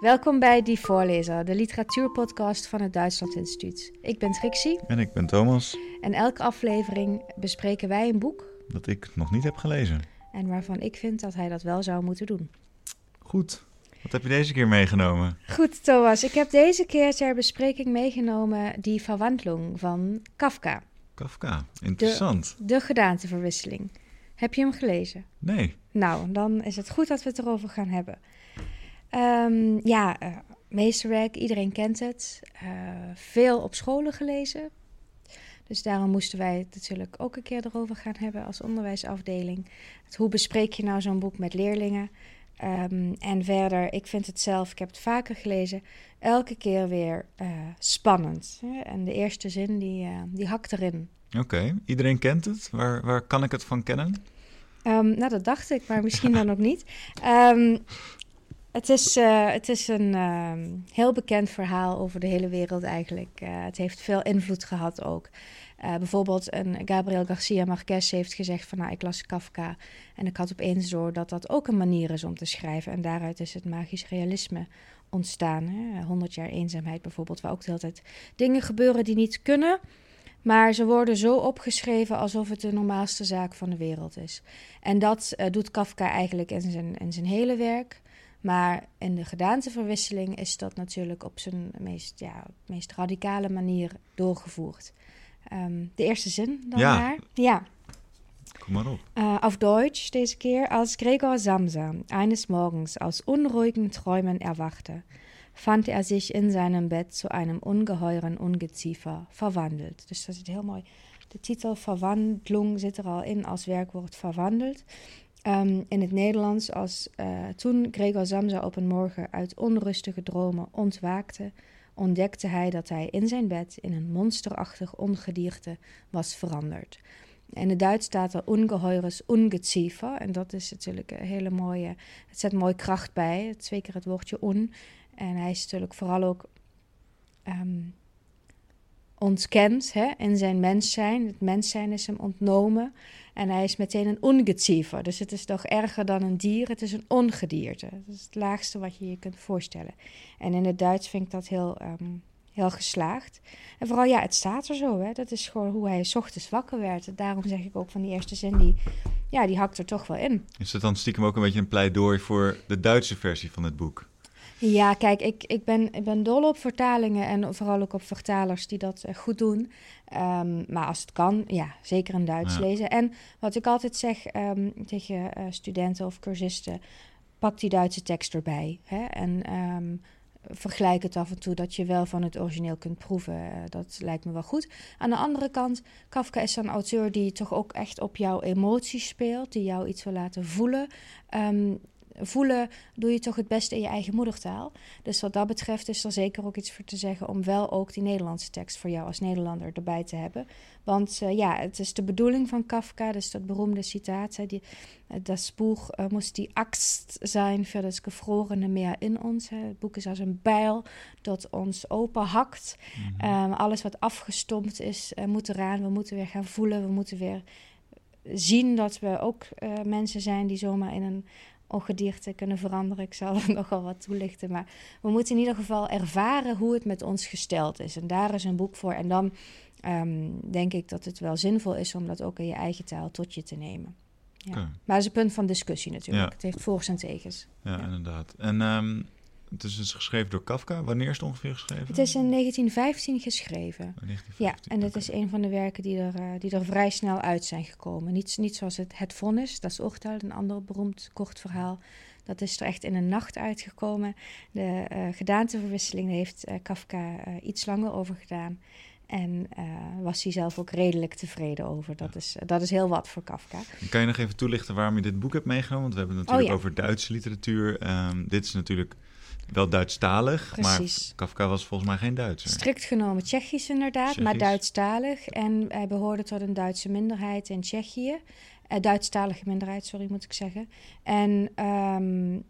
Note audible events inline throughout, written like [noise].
Welkom bij Die Voorlezer, de literatuurpodcast van het Duitsland Instituut. Ik ben Trixie. En ik ben Thomas. En elke aflevering bespreken wij een boek. Dat ik nog niet heb gelezen. En waarvan ik vind dat hij dat wel zou moeten doen. Goed. Wat heb je deze keer meegenomen? Goed, Thomas. Ik heb deze keer ter bespreking meegenomen Die Verwandlung van Kafka. Kafka, interessant. De, de gedaanteverwisseling. Heb je hem gelezen? Nee. Nou, dan is het goed dat we het erover gaan hebben. Um, ja, uh, meesterwerk, iedereen kent het. Uh, veel op scholen gelezen. Dus daarom moesten wij het natuurlijk ook een keer erover gaan hebben als onderwijsafdeling. Het, hoe bespreek je nou zo'n boek met leerlingen? Um, en verder, ik vind het zelf, ik heb het vaker gelezen, elke keer weer uh, spannend. En de eerste zin, die, die hakt erin. Oké, okay. iedereen kent het. Waar, waar kan ik het van kennen? Um, nou, dat dacht ik, maar misschien dan ook niet. Um, het is, uh, het is een uh, heel bekend verhaal over de hele wereld eigenlijk. Uh, het heeft veel invloed gehad ook. Uh, bijvoorbeeld een Gabriel Garcia Marquez heeft gezegd van nou, ik las Kafka en ik had opeens door dat dat ook een manier is om te schrijven. En daaruit is het magisch realisme ontstaan. Hè? 100 jaar eenzaamheid bijvoorbeeld, waar ook de hele tijd dingen gebeuren die niet kunnen. Maar ze worden zo opgeschreven alsof het de normaalste zaak van de wereld is. En dat doet Kafka eigenlijk in zijn, in zijn hele werk. Maar in de gedaanteverwisseling is dat natuurlijk op zijn meest, ja, meest radicale manier doorgevoerd. Um, de eerste zin dan ja. maar. Ja. Kom maar op. Uh, auf Deutsch deze keer. Als Gregor Samsa eines Morgens aus unruhigen Träumen erwachte, fand er sich in seinem Bett zu einem ungeheuren Ungeziefer verwandelt. Dus dat is heel mooi. De titel verwandlung zit er al in als werkwoord verwandeld. Um, in het Nederlands als uh, toen Gregor Samsa op een morgen uit onrustige dromen ontwaakte, ontdekte hij dat hij in zijn bed in een monsterachtig ongedierte was veranderd. In het Duits staat er ongeheures ungeziefer en dat is natuurlijk een hele mooie, het zet mooi kracht bij, twee keer het woordje on. En hij is natuurlijk vooral ook um, ontkend hè, in zijn mens zijn. Het mens zijn is hem ontnomen. En hij is meteen een ongeziefer. Dus het is toch erger dan een dier. Het is een ongedierte. Dat is het laagste wat je je kunt voorstellen. En in het Duits vind ik dat heel, um, heel geslaagd. En vooral, ja, het staat er zo. Hè. Dat is gewoon hoe hij s ochtends wakker werd. Daarom zeg ik ook van die eerste zin, die, ja, die hakt er toch wel in. Is het dan stiekem ook een beetje een pleidooi voor de Duitse versie van het boek? Ja, kijk, ik, ik, ben, ik ben dol op vertalingen en vooral ook op vertalers die dat goed doen. Um, maar als het kan, ja, zeker in Duits ja. lezen. En wat ik altijd zeg um, tegen uh, studenten of cursisten, pak die Duitse tekst erbij. Hè? En um, vergelijk het af en toe dat je wel van het origineel kunt proeven. Uh, dat lijkt me wel goed. Aan de andere kant, Kafka is een auteur die toch ook echt op jouw emoties speelt, die jou iets wil laten voelen voelen doe je toch het beste in je eigen moedertaal. Dus wat dat betreft is er zeker ook iets voor te zeggen om wel ook die Nederlandse tekst voor jou als Nederlander erbij te hebben. Want uh, ja, het is de bedoeling van Kafka, dus dat beroemde citaat, hè, die, das Buch uh, muss die Axt zijn voor het gefrorene meer in ons. Hè. Het boek is als een bijl dat ons openhakt. Mm -hmm. um, alles wat afgestompt is, uh, moet eraan. We moeten weer gaan voelen, we moeten weer zien dat we ook mensen zijn die zomaar in een ongedierte kunnen veranderen. Ik zal [laughs] er nogal wat toelichten. Maar we moeten in ieder geval ervaren hoe het met ons gesteld is. En daar is een boek voor. En dan um, denk ik dat het wel zinvol is om dat ook in je eigen taal tot je te nemen. Ja. Okay. Maar het is een punt van discussie natuurlijk. Ja. Het heeft voor's en tegens. Ja, ja. inderdaad. En um, het is dus geschreven door Kafka. Wanneer is het ongeveer geschreven? Het is in 1915 geschreven. 1915, ja, en dat okay. is een van de werken die er, uh, die er vrij snel uit zijn gekomen. Niet, niet zoals het Het Vonnis, dat is Oortel, een ander beroemd kort verhaal. Dat is er echt in een nacht uitgekomen. De uh, gedaanteverwisseling heeft uh, Kafka iets langer over gedaan. En uh, was hij zelf ook redelijk tevreden over. Dat, ja. is, dat is heel wat voor Kafka. Kan je nog even toelichten waarom je dit boek hebt meegenomen? Want we hebben het natuurlijk oh, ja. over Duitse literatuur. Um, dit is natuurlijk wel Duitsstalig, Precies. maar Kafka was volgens mij geen Duitser. Strikt genomen Tsjechisch inderdaad, Tsjechisch. maar Duitsstalig. En hij behoorde tot een Duitse minderheid in Tsjechië. Uh, Duitsstalige minderheid, sorry moet ik zeggen. En um,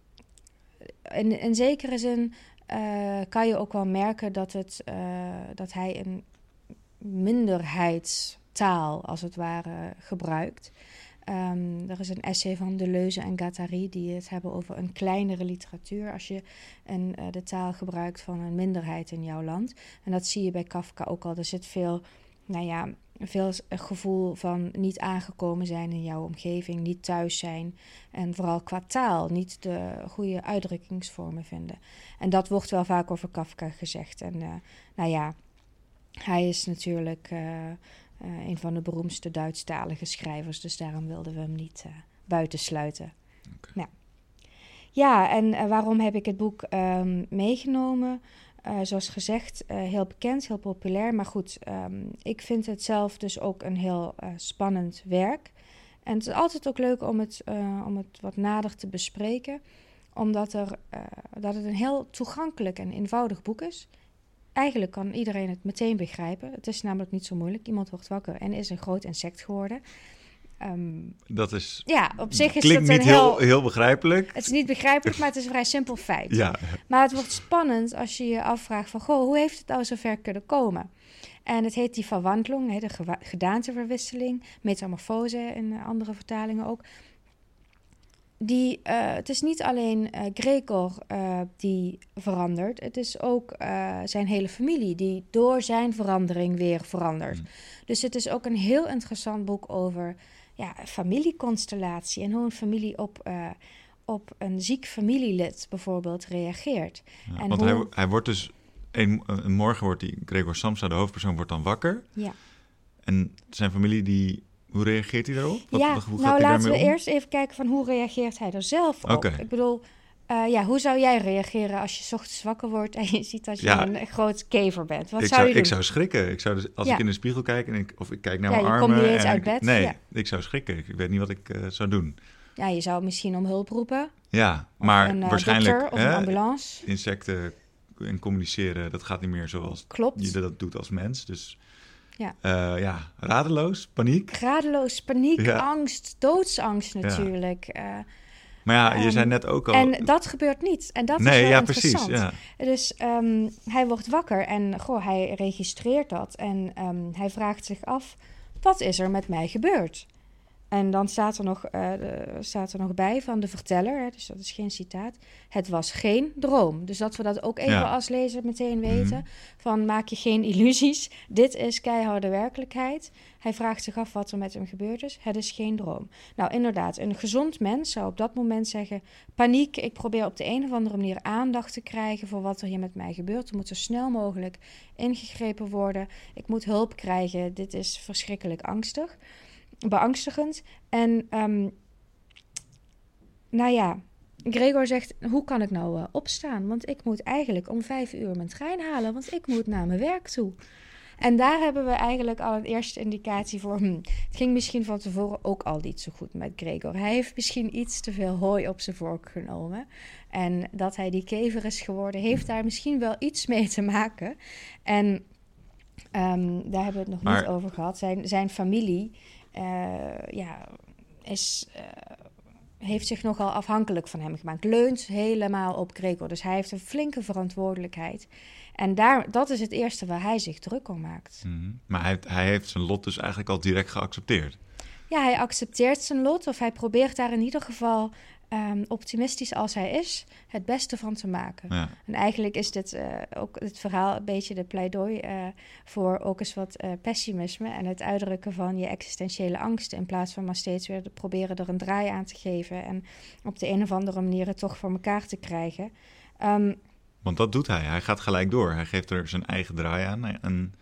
in, in zekere zin uh, kan je ook wel merken dat, het, uh, dat hij een minderheidstaal, als het ware, gebruikt. Ehm, er is een essay van Deleuze en Guattari die het hebben over een kleinere literatuur als je een, uh, de taal gebruikt van een minderheid in jouw land. En dat zie je bij Kafka ook al. Er zit veel, nou ja, veel gevoel van niet aangekomen zijn in jouw omgeving, niet thuis zijn. En vooral qua taal niet de goede uitdrukkingsvormen vinden. En dat wordt wel vaak over Kafka gezegd. En uh, nou ja, hij is natuurlijk uh, uh, een van de beroemdste Duitsstalige schrijvers, dus daarom wilden we hem niet buitensluiten. Okay. Nou. Ja, en waarom heb ik het boek um, meegenomen? Uh, zoals gezegd, uh, heel bekend, heel populair. Maar goed, um, ik vind het zelf dus ook een heel uh, spannend werk. En het is altijd ook leuk om het, om het wat nader te bespreken. Omdat er, dat het een heel toegankelijk en eenvoudig boek is. Eigenlijk kan iedereen het meteen begrijpen. Het is namelijk niet zo moeilijk. Iemand wordt wakker en is een groot insect geworden. Um, dat is. Ja, op zich is klinkt het niet heel, heel begrijpelijk. Het is niet begrijpelijk, maar het is een vrij simpel feit. Ja. Maar het wordt spannend als je je afvraagt van... Goh, hoe heeft het nou zover kunnen komen? En het heet die verwandeling, de gedaanteverwisseling, metamorfose in andere vertalingen ook. Die, uh, het is niet alleen uh, Gregor uh, die verandert, het is ook zijn hele familie die door zijn verandering weer verandert. Mm. Dus het is ook een heel interessant boek over ja, familieconstellatie en hoe een familie op, op een ziek familielid bijvoorbeeld reageert. Ja, en want hoe... hij, hij wordt dus, een, een, morgen wordt die, Gregor Samsa, de hoofdpersoon, wordt dan wakker. Ja. En zijn familie die hoe reageert hij daarop? Wat, ja, hoe nou laten we om? eerst even kijken van hoe reageert hij er zelf op. Okay. Ik bedoel, uh, ja, hoe zou jij reageren als je ochtends wakker wordt en je ziet dat je ja. een groot kever bent? Wat ik zou, je doen? Ik zou schrikken. Ik zou dus, als Ja. ik in de spiegel kijk en ik, of ik kijk naar Ja, mijn je armen... komt niet eens en uit ik- bed, Nee, ik zou schrikken. Ik weet niet wat ik eh, zou doen. Ja, je zou misschien om hulp roepen. Ja, maar een eh, waarschijnlijk... dokter of hè, een ambulance. insecten en communiceren, dat gaat niet meer zoals Klopt. je dat doet als mens. Dus Ja. eh, ja, radeloos, paniek. Gradeloos, paniek, Ja. angst, doodsangst natuurlijk. Eh, Maar ja, je Ehm, zei net ook al... en dat gebeurt niet. En dat is nee, wel ja, precies. interessant. Ja. Dus ehm, hij wordt wakker en goh, hij registreert dat. En ehm, hij vraagt zich af, wat is er met mij gebeurd? En dan staat er nog, eh, staat er nog bij van de verteller, hè, dus dat is geen citaat. Het was geen droom. Dus dat we dat ook even Ja. als lezer meteen weten. Mhm. Van maak je geen illusies. Dit is keiharde werkelijkheid. Hij vraagt zich af wat er met hem gebeurd is. Het is geen droom. Nou, inderdaad, een gezond mens zou op dat moment zeggen: paniek. Ik probeer op de een of andere manier aandacht te krijgen voor wat er hier met mij gebeurt. Er moet zo snel mogelijk ingegrepen worden. Ik moet hulp krijgen. Dit is verschrikkelijk angstig, beangstigend. En ehm, nou ja, Gregor zegt: Hoe kan ik nou eh, opstaan? Want ik moet eigenlijk om vijf uur mijn trein halen, want ik moet naar mijn werk toe. En daar hebben we eigenlijk al een eerste indicatie voor. Hm, het ging misschien van tevoren ook al niet zo goed met Gregor. Hij heeft misschien iets te veel hooi op zijn vork genomen. En dat hij die kever is geworden, heeft daar misschien wel iets mee te maken. En ehm, daar hebben we het nog Maar- niet over gehad. Zijn, zijn familie ja, is, eh, heeft zich nogal afhankelijk van hem gemaakt. Leunt helemaal op Gregor. Dus hij heeft een flinke verantwoordelijkheid. En daar, dat is het eerste waar hij zich druk om maakt. Mhm. Maar hij, hij heeft zijn lot dus eigenlijk al direct geaccepteerd. Ja, hij accepteert zijn lot, of hij probeert daar in ieder geval ehm, optimistisch als hij is, het beste van te maken. Ja. En eigenlijk is dit eh, ook het verhaal een beetje de pleidooi eh, voor ook eens wat eh, pessimisme en het uitdrukken van je existentiële angsten. In plaats van maar steeds weer te proberen er een draai aan te geven en op de een of andere manier het toch voor elkaar te krijgen. Ehm, Want dat doet hij. Hij gaat gelijk door. Hij geeft er zijn eigen draai aan en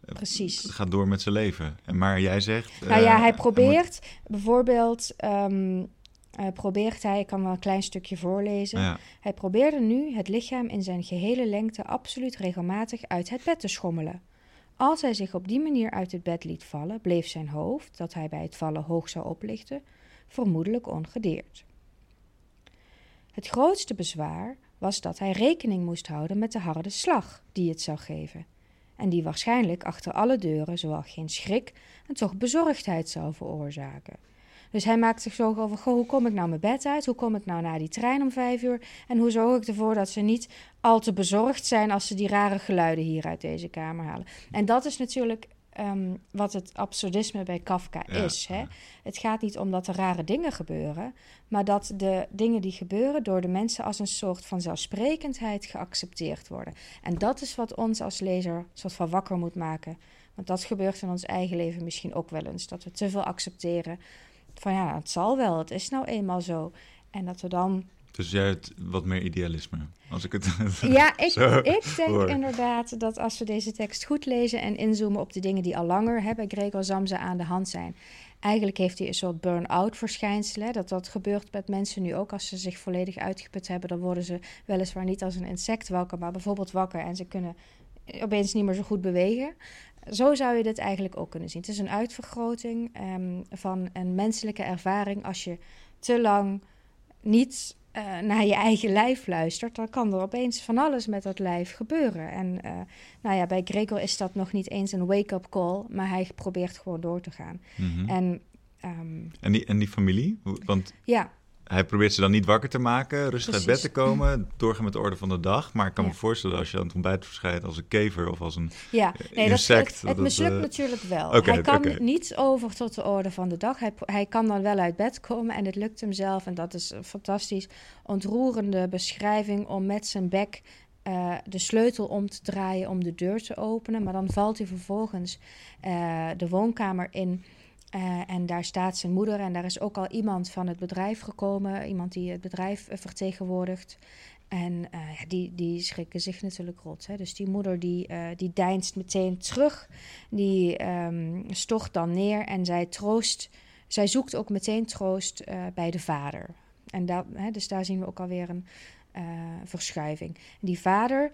precies. gaat door met zijn leven. En Maar jij zegt... Nou ja, hij moet- probeert bijvoorbeeld. ehm, eh, probeert hij, ik kan wel een klein stukje voorlezen. Ja, Hij probeerde nu het lichaam in zijn gehele lengte absoluut regelmatig uit het bed te schommelen. Als hij zich op die manier uit het bed liet vallen, bleef zijn hoofd, dat hij bij het vallen hoog zou oplichten, vermoedelijk ongedeerd. Het grootste bezwaar was dat hij rekening moest houden met de harde slag die het zou geven, en die waarschijnlijk achter alle deuren zowel geen schrik en toch bezorgdheid zou veroorzaken. Dus hij maakt zich zorgen over, goh, hoe kom ik nou mijn bed uit? Hoe kom ik nou naar die trein om vijf uur? En hoe zorg ik ervoor dat ze niet al te bezorgd zijn als ze die rare geluiden hier uit deze kamer halen? En dat is natuurlijk, ehm, wat het absurdisme bij Kafka is. Hè? Het gaat niet om dat er rare dingen gebeuren, maar dat de dingen die gebeuren door de mensen als een soort van zelfsprekendheid geaccepteerd worden. En dat is wat ons als lezer soort van wakker moet maken. Want dat gebeurt in ons eigen leven misschien ook wel eens. Dat we te veel accepteren van ja, het zal wel, het is nou eenmaal zo. En dat we dan dus jij hebt wat meer idealisme, als ik het. [laughs] Ja, ik, ik denk inderdaad dat als we deze tekst goed lezen en inzoomen op de dingen die al langer hè, bij Gregor Samsa aan de hand zijn. Eigenlijk heeft hij een soort burn-out verschijnsel. Dat dat gebeurt met mensen nu ook. Als ze zich volledig uitgeput hebben, dan worden ze weliswaar niet als een insect wakker, maar bijvoorbeeld wakker en ze kunnen opeens niet meer zo goed bewegen. Zo zou je dit eigenlijk ook kunnen zien. Het is een uitvergroting um, van een menselijke ervaring. Als je te lang niet uh, naar je eigen lijf luistert, dan kan er opeens van alles met dat lijf gebeuren. En uh, nou ja, bij Gregor is dat nog niet eens een wake-up call, maar hij probeert gewoon door te gaan. Mm -hmm. En, um, en, die, en die familie? Want ja, hij probeert ze dan niet wakker te maken, rustig uit bed te komen, doorgaan met de orde van de dag. Maar ik kan me voorstellen als je aan het ontbijt verschijnt als een kever of als een ja, nee, insect. Dat, het, het mislukt uh... natuurlijk wel. Okay, hij kan okay. niet over tot de orde van de dag. Hij, hij kan dan wel uit bed komen en het lukt hem zelf. En dat is een fantastisch ontroerende beschrijving om met zijn bek uh, de sleutel om te draaien om de deur te openen. Maar dan valt hij vervolgens uh, de woonkamer in. Uh, en daar staat zijn moeder en daar is ook al iemand van het bedrijf gekomen, iemand die het bedrijf uh, vertegenwoordigt. En ja, die, die schrikken zich natuurlijk rot. Hè. Dus die moeder die, die deinst meteen terug, die um, stocht dan neer en zij troost, zij zoekt ook meteen troost bij de vader. En dat, hè, dus daar zien we ook alweer een verschuiving. Die vader,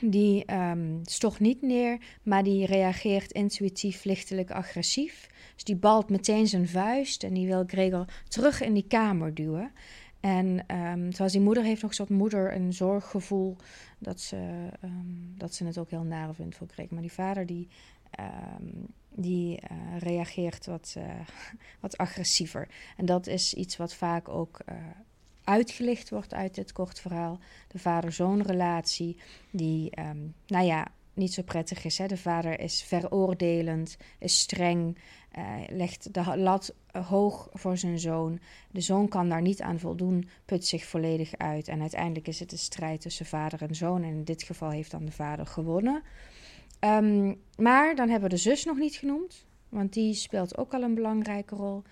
die um, stocht niet neer, maar die reageert intuïtief lichtelijk agressief. Dus die balt meteen zijn vuist en die wil Gregor terug in die kamer duwen. En um, zoals die moeder heeft nog zo'n moeder een zorggevoel dat ze, um, dat ze het ook heel naar vindt voor Gregor. Maar die vader die, die uh, reageert wat, uh, [laughs] wat agressiever. En dat is iets wat vaak ook uh, uitgelicht wordt uit dit kort verhaal. De vader-zoon relatie die, nou ja, niet zo prettig is. Hè? De vader is veroordelend, is streng, uh, legt de lat hoog voor zijn zoon. De zoon kan daar niet aan voldoen, put zich volledig uit. En uiteindelijk is het een strijd tussen vader en zoon. En in dit geval heeft dan de vader gewonnen. Um, maar dan hebben we de zus nog niet genoemd, want die speelt ook al een belangrijke rol.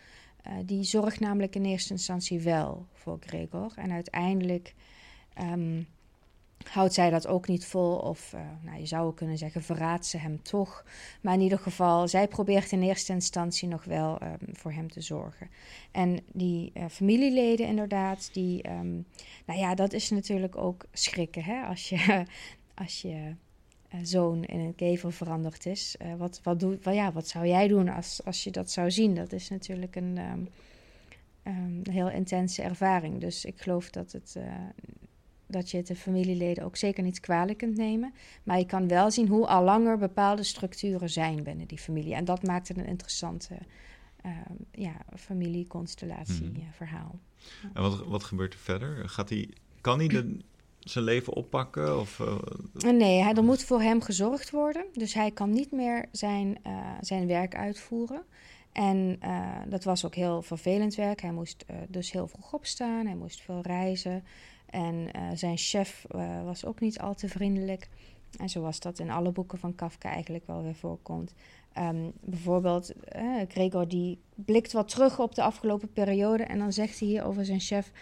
Uh, die zorgt namelijk in eerste instantie wel voor Gregor. En uiteindelijk. Um, houdt zij dat ook niet vol. Of uh, nou, je zou kunnen zeggen, verraadt ze hem toch. Maar in ieder geval, zij probeert in eerste instantie nog wel um, voor hem te zorgen. En die uh, familieleden inderdaad, die, um, nou ja, dat is natuurlijk ook schrikken. Hè? Als je, [laughs] als je zoon in een kever veranderd is. wat, wat, doe, wat, ja, wat zou jij doen als, als je dat zou zien? Dat is natuurlijk een... Um, een heel intense ervaring. Dus ik geloof dat het dat je het de familieleden ook zeker niet kwalijk kunt nemen. Maar je kan wel zien hoe al langer bepaalde structuren zijn binnen die familie. En dat maakt het een interessante uh, ja, familieconstellatieverhaal. -hmm. En wat, wat gebeurt er verder? Gaat hij, kan hij de, zijn leven oppakken? Of, uh, nee, hij, er moet voor hem gezorgd worden. Dus hij kan niet meer zijn, uh, zijn werk uitvoeren. En uh, dat was ook heel vervelend werk. Hij moest dus heel vroeg opstaan, hij moest veel reizen. En zijn chef was ook niet al te vriendelijk. En zoals dat in alle boeken van Kafka eigenlijk wel weer voorkomt. Um, bijvoorbeeld, Gregor die blikt wat terug op de afgelopen periode. En dan zegt hij hier over zijn chef...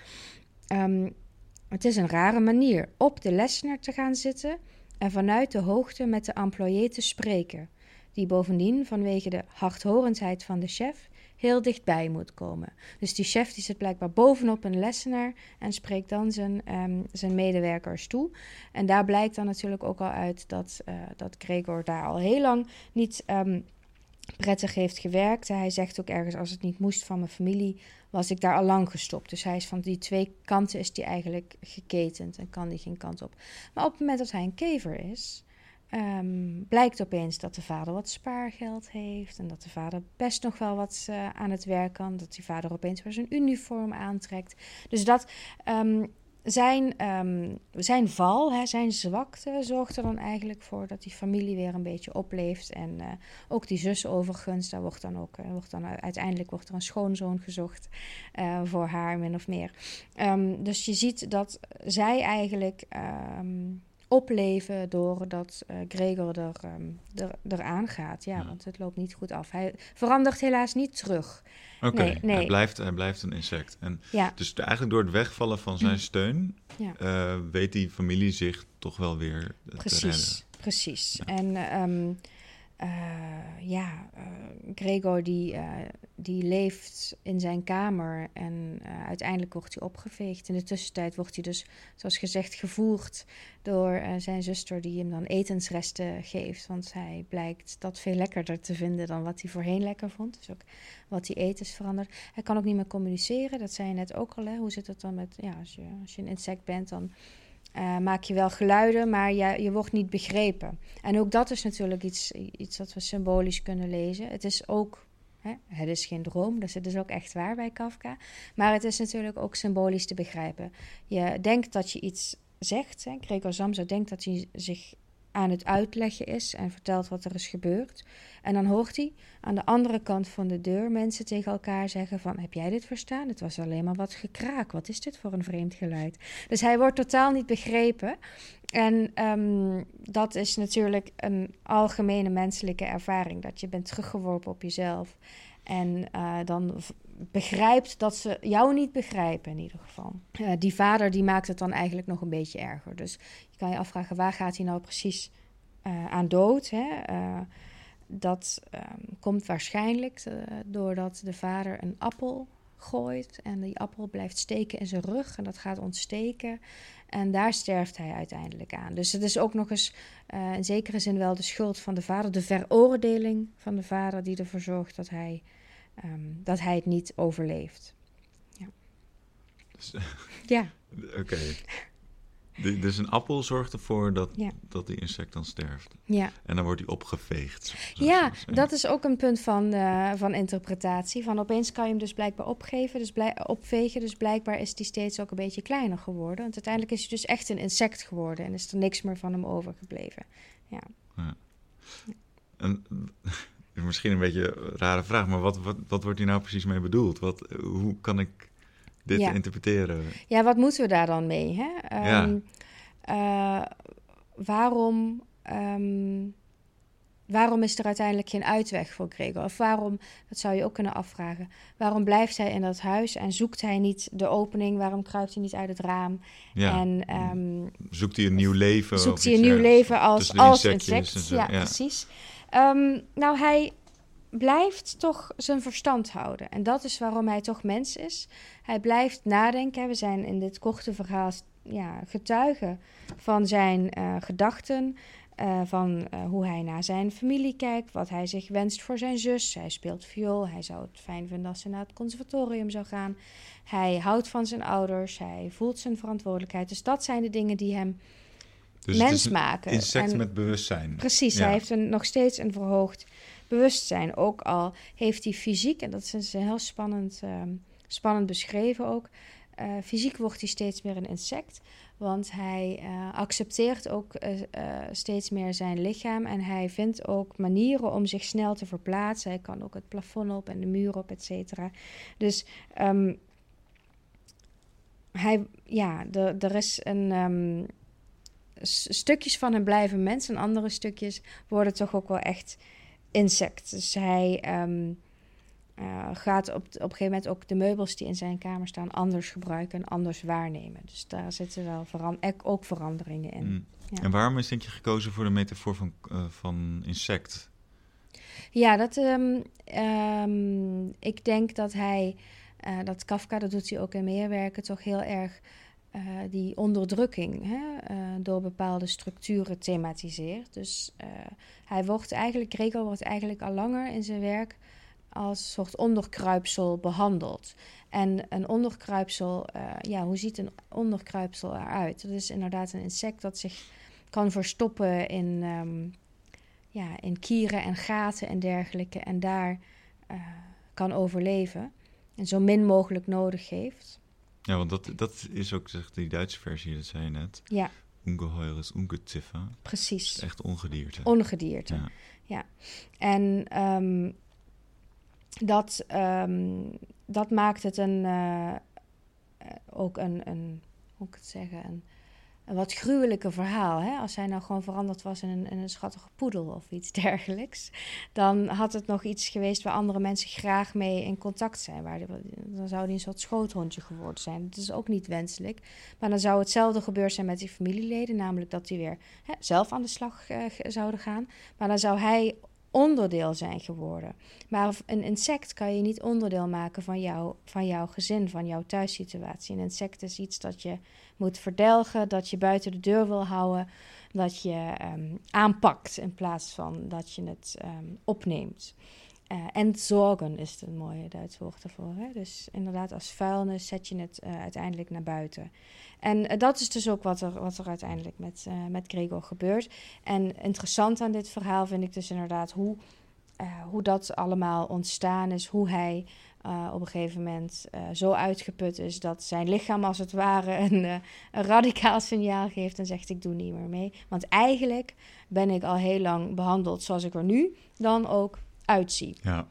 Um, het is een rare manier op de lessenaar te gaan zitten... en vanuit de hoogte met de employé te spreken... die bovendien vanwege de hardhorendheid van de chef heel dichtbij moet komen. Dus die chef die zit blijkbaar bovenop een lessenaar en spreekt dan zijn, um, zijn medewerkers toe. En daar blijkt dan natuurlijk ook al uit dat, uh, dat Gregor daar al heel lang niet um, prettig heeft gewerkt. Hij zegt ook ergens, als het niet moest van mijn familie, was ik daar al lang gestopt. Dus hij is van die twee kanten is die eigenlijk geketend en kan die geen kant op. Maar op het moment dat hij een kever is, Um, blijkt opeens dat de vader wat spaargeld heeft en dat de vader best nog wel wat uh, aan het werk kan. Dat die vader opeens weer zijn uniform aantrekt. Dus dat um, zijn, ehm, zijn val, hè, zijn zwakte, zorgt er dan eigenlijk voor dat die familie weer een beetje opleeft. En uh, ook die zus overigens, daar wordt dan ook, uh, wordt dan uiteindelijk wordt er een schoonzoon gezocht voor haar, min of meer. Um, dus je ziet dat zij eigenlijk um, opleven doordat uh, Gregor er, um, er, eraan gaat. Ja, ja, want het loopt niet goed af. Hij verandert helaas niet terug. Oké, okay, nee, nee. hij, blijft, hij blijft een insect. En ja. Dus eigenlijk door het wegvallen van zijn steun... Ja. Uh, weet die familie zich toch wel weer precies. Precies, En um, uh, ja, uh, Gregor die, uh, die leeft in zijn kamer en uiteindelijk wordt hij opgeveegd. In de tussentijd wordt hij dus, zoals gezegd, gevoerd door zijn zuster die hem dan etensresten geeft. Want hij blijkt dat veel lekkerder te vinden dan wat hij voorheen lekker vond. Dus ook wat hij eet is veranderd. Hij kan ook niet meer communiceren, dat zei je net ook al. Hè? Hoe zit het dan met, ja, als je, als je een insect bent dan uh, maak je wel geluiden, maar je, je wordt niet begrepen. En ook dat is natuurlijk iets, iets dat we symbolisch kunnen lezen. Het is ook, hè, het is geen droom, dus het is ook echt waar bij Kafka. Maar het is natuurlijk ook symbolisch te begrijpen. Je denkt dat je iets zegt. Hè. Gregor Samsa denkt dat hij zich aan het uitleggen is en vertelt wat er is gebeurd. En dan hoort hij aan de andere kant van de deur mensen tegen elkaar zeggen van... heb jij dit verstaan? Het was alleen maar wat gekraak. Wat is dit voor een vreemd geluid? Dus hij wordt totaal niet begrepen. En um, dat is natuurlijk een algemene menselijke ervaring. Dat je bent teruggeworpen op jezelf. En uh, dan begrijpt dat ze jou niet begrijpen in ieder geval. Uh, die vader die maakt het dan eigenlijk nog een beetje erger. Dus je kan je afvragen waar gaat hij nou precies uh, aan dood? Hè? Uh, dat um, komt waarschijnlijk doordat de vader een appel gooit en die appel blijft steken in zijn rug en dat gaat ontsteken. En daar sterft hij uiteindelijk aan. Dus het is ook nog eens in zekere zin wel de schuld van de vader, de veroordeling van de vader die ervoor zorgt dat hij um, dat hij het niet overleeft. Ja. Dus, [laughs] ja. Oké. Okay. Dus een appel zorgt ervoor dat, ja. dat die insect dan sterft. Ja. En dan wordt hij opgeveegd. Ja, dat is ook een punt van, uh, van interpretatie. Van opeens kan je hem dus blijkbaar opgeven, dus blij, opvegen. Dus blijkbaar is hij steeds ook een beetje kleiner geworden. Want uiteindelijk is hij dus echt een insect geworden en is er niks meer van hem overgebleven. Ja. ja. En Misschien een beetje een rare vraag, maar wat, wat, wat wordt hier nou precies mee bedoeld? Wat, hoe kan ik dit ja. interpreteren? Ja, wat moeten we daar dan mee? Hè? Um, ja. uh, waarom, um, waarom is er uiteindelijk geen uitweg voor Gregor? Of waarom, dat zou je ook kunnen afvragen, waarom blijft hij in dat huis en zoekt hij niet de opening? Waarom kruipt hij niet uit het raam? Ja. En, um, zoekt hij een nieuw leven? Zoekt hij een nieuw leven als, als insect? Ja, ja, precies. Um, nou, hij blijft toch zijn verstand houden. En dat is waarom hij toch mens is. Hij blijft nadenken. We zijn in dit korte verhaal ja, getuigen van zijn uh, gedachten. Uh, van uh, hoe hij naar zijn familie kijkt, wat hij zich wenst voor zijn zus. Hij speelt viool, hij zou het fijn vinden als ze naar het conservatorium zou gaan. Hij houdt van zijn ouders, hij voelt zijn verantwoordelijkheid. Dus dat zijn de dingen die hem dus mens maken. Insect en, met bewustzijn. Precies, ja. hij heeft een, nog steeds een verhoogd bewustzijn. Ook al heeft hij fysiek, en dat is heel spannend, um, spannend beschreven ook. Uh, fysiek wordt hij steeds meer een insect, want hij uh, accepteert ook uh, steeds meer zijn lichaam en hij vindt ook manieren om zich snel te verplaatsen. Hij kan ook het plafond op en de muur op, et cetera. Dus um, hij, ja, er is een. Um, stukjes van hem blijven mens en andere stukjes worden toch ook wel echt insect. Dus hij um, uh, gaat op, op een gegeven moment ook de meubels die in zijn kamer staan anders gebruiken en anders waarnemen. Dus daar zitten wel veran ook veranderingen in. Mm. Ja. En waarom is denk je gekozen voor de metafoor van, uh, van insect? Ja, dat, um, um, ik denk dat hij, uh, dat Kafka, dat doet hij ook in meer werken, toch heel erg uh, die onderdrukking hè, uh, door bepaalde structuren thematiseert. Dus uh, hij wordt eigenlijk, Gregor wordt eigenlijk al langer in zijn werk als soort onderkruipsel behandeld. En een onderkruipsel, ja, hoe ziet een onderkruipsel eruit? Dat is inderdaad een insect dat zich kan verstoppen in, um, ja, in kieren en gaten en dergelijke. En daar kan overleven. En zo min mogelijk nodig heeft. Ja, want dat, dat is ook zeg, die Duitse versie, dat zei je net. Ja. Ungeheures Ungeziffer. Precies. Echt ongedierte. Ongedierte, ja. ja. En um, dat, um, dat maakt het een, uh, ook een, een, hoe ik het zeggen, een, een wat gruwelijke verhaal. Hè? Als hij nou gewoon veranderd was in een, een schattige poedel of iets [laughs] dergelijks, dan had het nog iets geweest waar andere mensen graag mee in contact zijn. Waar dan zou hij een soort schoothondje geworden zijn. Dat is ook niet wenselijk. Maar dan zou hetzelfde gebeurd zijn met die familieleden, namelijk dat die weer hè, zelf aan de slag uh, zouden gaan. Maar dan zou hij onderdeel zijn geworden. Maar een insect kan je niet onderdeel maken van, jou, van jouw gezin, van jouw thuissituatie. Een insect is iets dat je moet verdelgen, dat je buiten de deur wil houden, dat je um, aanpakt in plaats van dat je het um, opneemt. Uh, en zorgen is een mooie Duits woord daarvoor. Hè? Dus inderdaad, als vuilnis zet je het uh, uiteindelijk naar buiten. En uh, dat is dus ook wat er, wat er uiteindelijk met, met Gregor gebeurt. En interessant aan dit verhaal vind ik dus inderdaad hoe, hoe dat allemaal ontstaan is. Hoe hij op een gegeven moment zo uitgeput is dat zijn lichaam als het ware [laughs] een, een radicaal signaal geeft en zegt ik doe niet meer mee. Want eigenlijk ben ik al heel lang behandeld zoals ik er nu dan ook uitzie. Ja,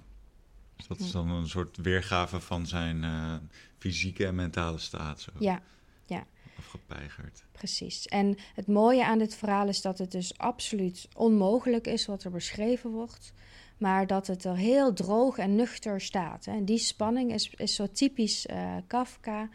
dus dat is dan een soort weergave van zijn uh, fysieke en mentale staat. Zo. Ja, ja. Afgepeigerd. Precies. En het mooie aan dit verhaal is dat het dus absoluut onmogelijk is wat er beschreven wordt. Maar dat het er heel droog en nuchter staat. En die spanning is, is zo typisch uh, Kafka.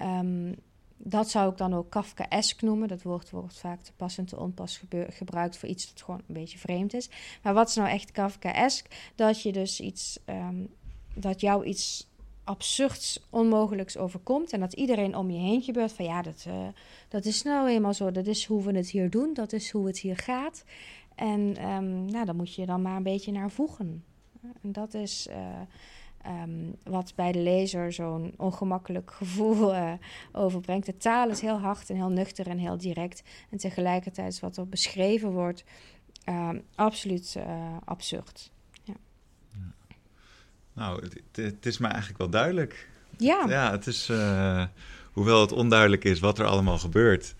Um, dat zou ik dan ook Kafkaesk noemen. Dat woord wordt vaak te pas en te onpas gebruikt voor iets dat gewoon een beetje vreemd is. Maar wat is nou echt Kafkaesk? Dat je dus iets, um, dat jou iets absurds, onmogelijks overkomt. En dat iedereen om je heen gebeurt van ja, dat, uh, dat is nou eenmaal zo. Dat is hoe we het hier doen. Dat is hoe het hier gaat. En um, nou, dan moet je dan maar een beetje naar voegen. En dat is... Uh, Um, wat bij de lezer zo'n ongemakkelijk gevoel uh, overbrengt. De taal is heel hard en heel nuchter en heel direct. En tegelijkertijd wat er beschreven wordt, uh, absoluut uh, absurd. Ja. ja. Nou, het, het, is me eigenlijk wel duidelijk. Ja. Ja, het is, eh, hoewel het onduidelijk is wat er allemaal gebeurt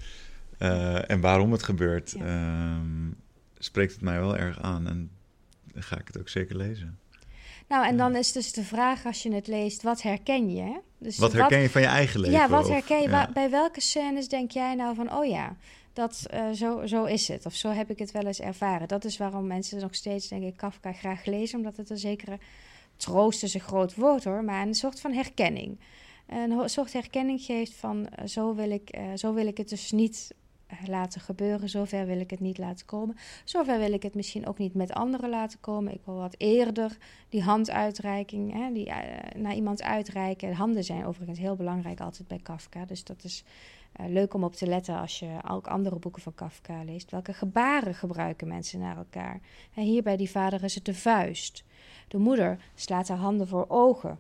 eh, en waarom het gebeurt, ja. Ehm, spreekt het mij wel erg aan. En ga ik het ook zeker lezen. Nou, en dan is dus de vraag als je het leest, wat herken je? Dus wat herken wat, je van je eigen leven? Ja, wat herken je? Bij welke scènes denk jij nou van, oh ja, dat, uh, zo, zo is het. Of zo heb ik het wel eens ervaren. Dat is waarom mensen nog steeds, denk ik, Kafka graag lezen. Omdat het een zekere troost is een groot woord hoor, maar een soort van herkenning. Een soort herkenning geeft van, uh, zo, wil ik, uh, zo wil ik het dus niet laten gebeuren. Zover wil ik het niet laten komen. Zover wil ik het misschien ook niet met anderen laten komen. Ik wil wat eerder die handuitreiking, hè, die, uh, naar iemand uitreiken. Handen zijn overigens heel belangrijk altijd bij Kafka. Dus dat is uh, leuk om op te letten als je ook andere boeken van Kafka leest. Welke gebaren gebruiken mensen naar elkaar? En hier bij die vader is het de vuist. De moeder slaat haar handen voor ogen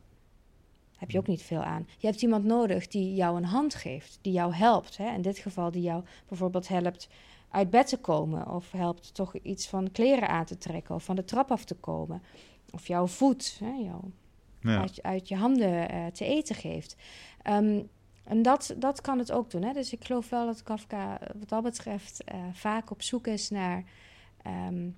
heb je ook niet veel aan. Je hebt iemand nodig die jou een hand geeft, die jou helpt. Hè? In dit geval die jou bijvoorbeeld helpt uit bed te komen, of helpt toch iets van kleren aan te trekken, of van de trap af te komen, of jouw voet, hè, jou ja. uit, uit, je handen uh, te eten geeft. Um, en dat, dat kan het ook doen. Hè? Dus ik geloof wel dat Kafka wat dat betreft uh, vaak op zoek is naar. Um,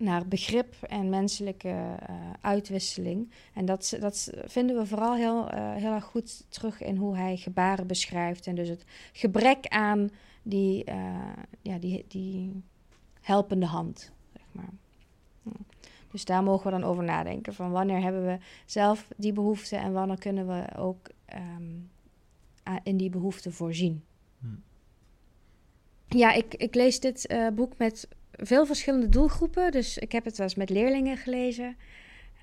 naar begrip en menselijke uh, uitwisseling. En dat, dat vinden we vooral heel, uh, heel erg goed terug in hoe hij gebaren beschrijft. En dus het gebrek aan die, uh, ja, die, die helpende hand, zeg maar. Ja. Dus daar mogen we dan over nadenken. Van wanneer hebben we zelf die behoefte en wanneer kunnen we ook um, in die behoefte voorzien. Hm. Ja, ik, ik lees dit boek met veel verschillende doelgroepen. Dus ik heb het wel eens met leerlingen gelezen.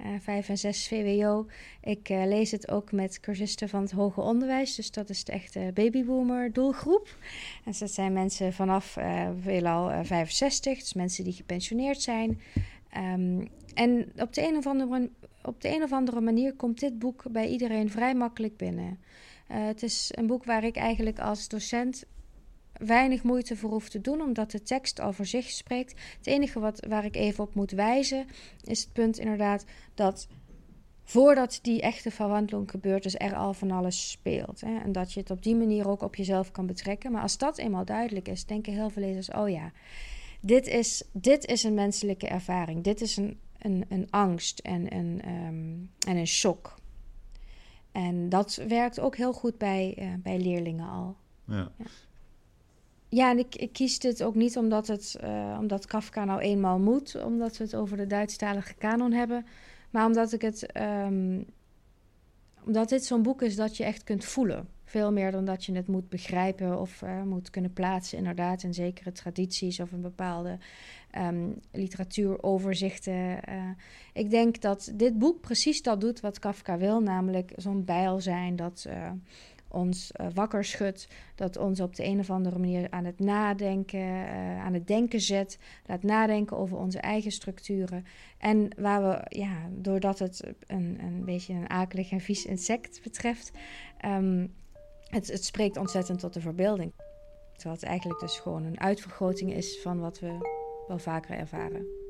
Uh, vijf en zes VWO. Ik uh, lees het ook met cursisten van het hoger onderwijs. Dus dat is de echte babyboomer doelgroep. En dat zijn mensen vanaf uh, veelal 65. Dus mensen die gepensioneerd zijn. Um, en op de, een of andere, op de een of andere manier komt dit boek bij iedereen vrij makkelijk binnen. het is een boek waar ik eigenlijk als docent weinig moeite voor hoef te doen, omdat de tekst al voor zich spreekt. Het enige wat, waar ik even op moet wijzen, is het punt inderdaad dat voordat die echte verwandeling gebeurt, dus er al van alles speelt. Hè? En dat je het op die manier ook op jezelf kan betrekken. Maar als dat eenmaal duidelijk is, denken heel veel lezers: oh ja, dit is, dit is een menselijke ervaring. Dit is een, een, een angst en een, um, en een shock. En dat werkt ook heel goed bij, uh, bij leerlingen al. Ja. ja. Ja, en ik, kies dit ook niet omdat, het, uh, omdat Kafka nou eenmaal moet, omdat we het over de Duitsstalige kanon hebben, maar omdat ik het, um, omdat dit zo'n boek is dat je echt kunt voelen. Veel meer dan dat je het moet begrijpen of uh, moet kunnen plaatsen, inderdaad, in zekere tradities of een bepaalde um, literatuuroverzichten. Uh, ik denk dat dit boek precies dat doet wat Kafka wil, namelijk zo'n bijl zijn dat ons uh, wakker schudt, dat ons op de een of andere manier aan het nadenken, uh, aan het denken zet, laat nadenken over onze eigen structuren. En waar we, ja, doordat het een, een beetje een akelig en vies insect betreft, um, het, het spreekt ontzettend tot de verbeelding. Terwijl het eigenlijk dus gewoon een uitvergroting is van wat we wel vaker ervaren.